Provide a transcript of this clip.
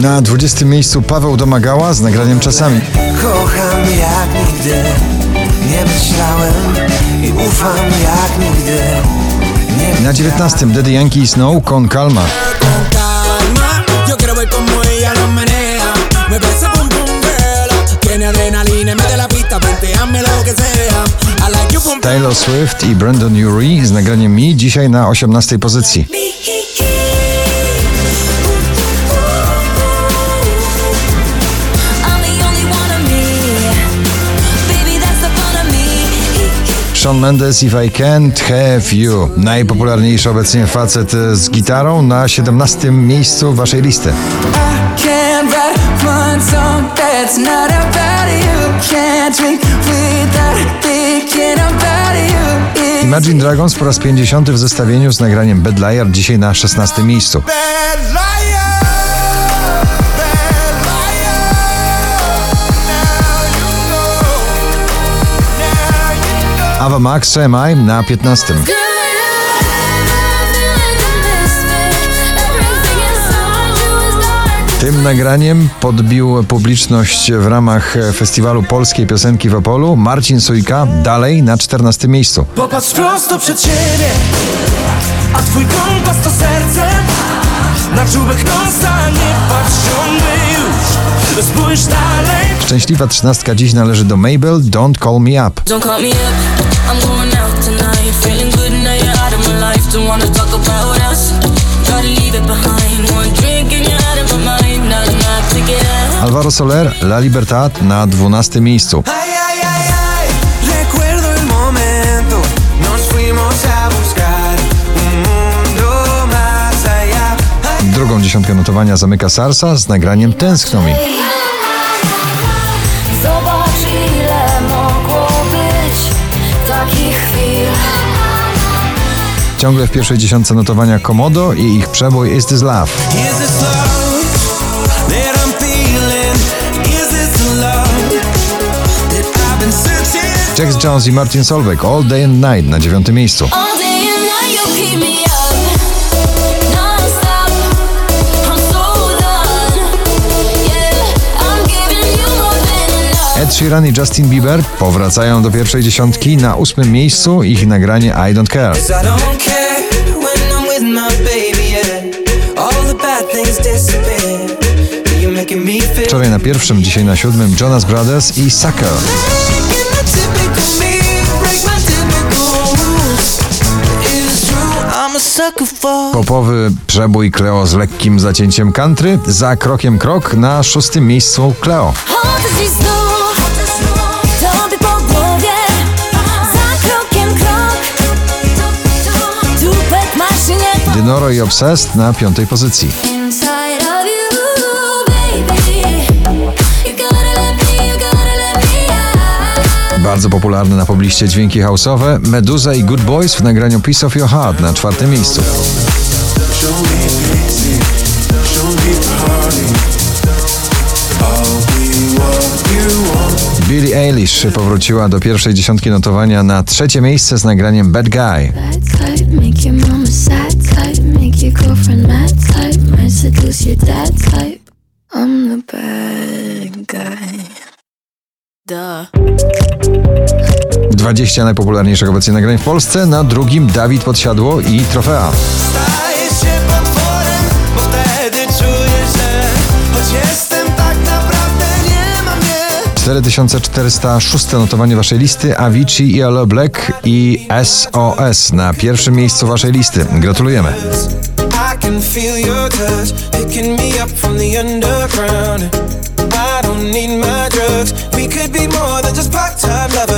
Na 20 miejscu Paweł Domagała z nagraniem czasami. Kocham jak nigdy Nie myślałem i ufam jak nigdy Na 19 Daddy Yankee Snow Con Calma. pum Taylor Swift i Brandon Urie z nagraniem Mi dzisiaj na 18 pozycji. Shawn Mendes If I Can't Have You. Najpopularniejszy obecnie facet z gitarą na 17 miejscu waszej listy. Imagine Dragons po raz 50 w zestawieniu z nagraniem Bad Liar dzisiaj na 16 miejscu. Ava Max CMI na 15. Good. I feel like a misfit. Everything inside you is dark. Tym nagraniem podbił publiczność w ramach festiwalu polskiej piosenki w Opolu Marcin Sujka dalej na 14 miejscu. Popatrz prosto przed siebie A twój kompas to serce Na czubek nosa nie patrz ciągle już Spójrz dalej Szczęśliwa trzynastka dziś należy do Mabel Don't Call Me Up. Alvaro Soler La Libertad na 12 miejscu. Drugą dziesiątkę notowania zamyka Sarsa z nagraniem Tęskno mi. Zobacz ile mogło być takich chwil. Ciągle w pierwszej dziesiątce notowania Komodo i ich przebój Is This Love. Jax Jones i Martin Solveig All Day and Night na dziewiątym miejscu. Ed Sheeran i Justin Bieber powracają do pierwszej dziesiątki na ósmym miejscu ich nagranie I Don't Care. Wczoraj na pierwszym, dzisiaj na siódmym Jonas Brothers i Sucker. Popowy przebój Cleo z lekkim zacięciem country, za krokiem krok na szóstym miejscu maszynie Dynoro i Obsessed na piątej pozycji. Bardzo popularne na pobliście dźwięki house'owe Meduza i Good Boys w nagraniu Piece of Your Heart na czwartym miejscu. Billie Eilish powróciła do pierwszej dziesiątki notowania na trzecie miejsce z nagraniem Bad Guy. 20 najpopularniejszych obecnie nagrań w Polsce, na drugim Dawid Podsiadło i Trofea. Staję się potworem, bo wtedy czuję, że choć jestem tak naprawdę nie mam mnie. 4406 notowanie waszej listy Avicii i Aloe Black i SOS na pierwszym miejscu waszej listy. Gratulujemy. I can feel your touch picking me up from the underground. I don't need my drugs. Could be more than just part-time lovers.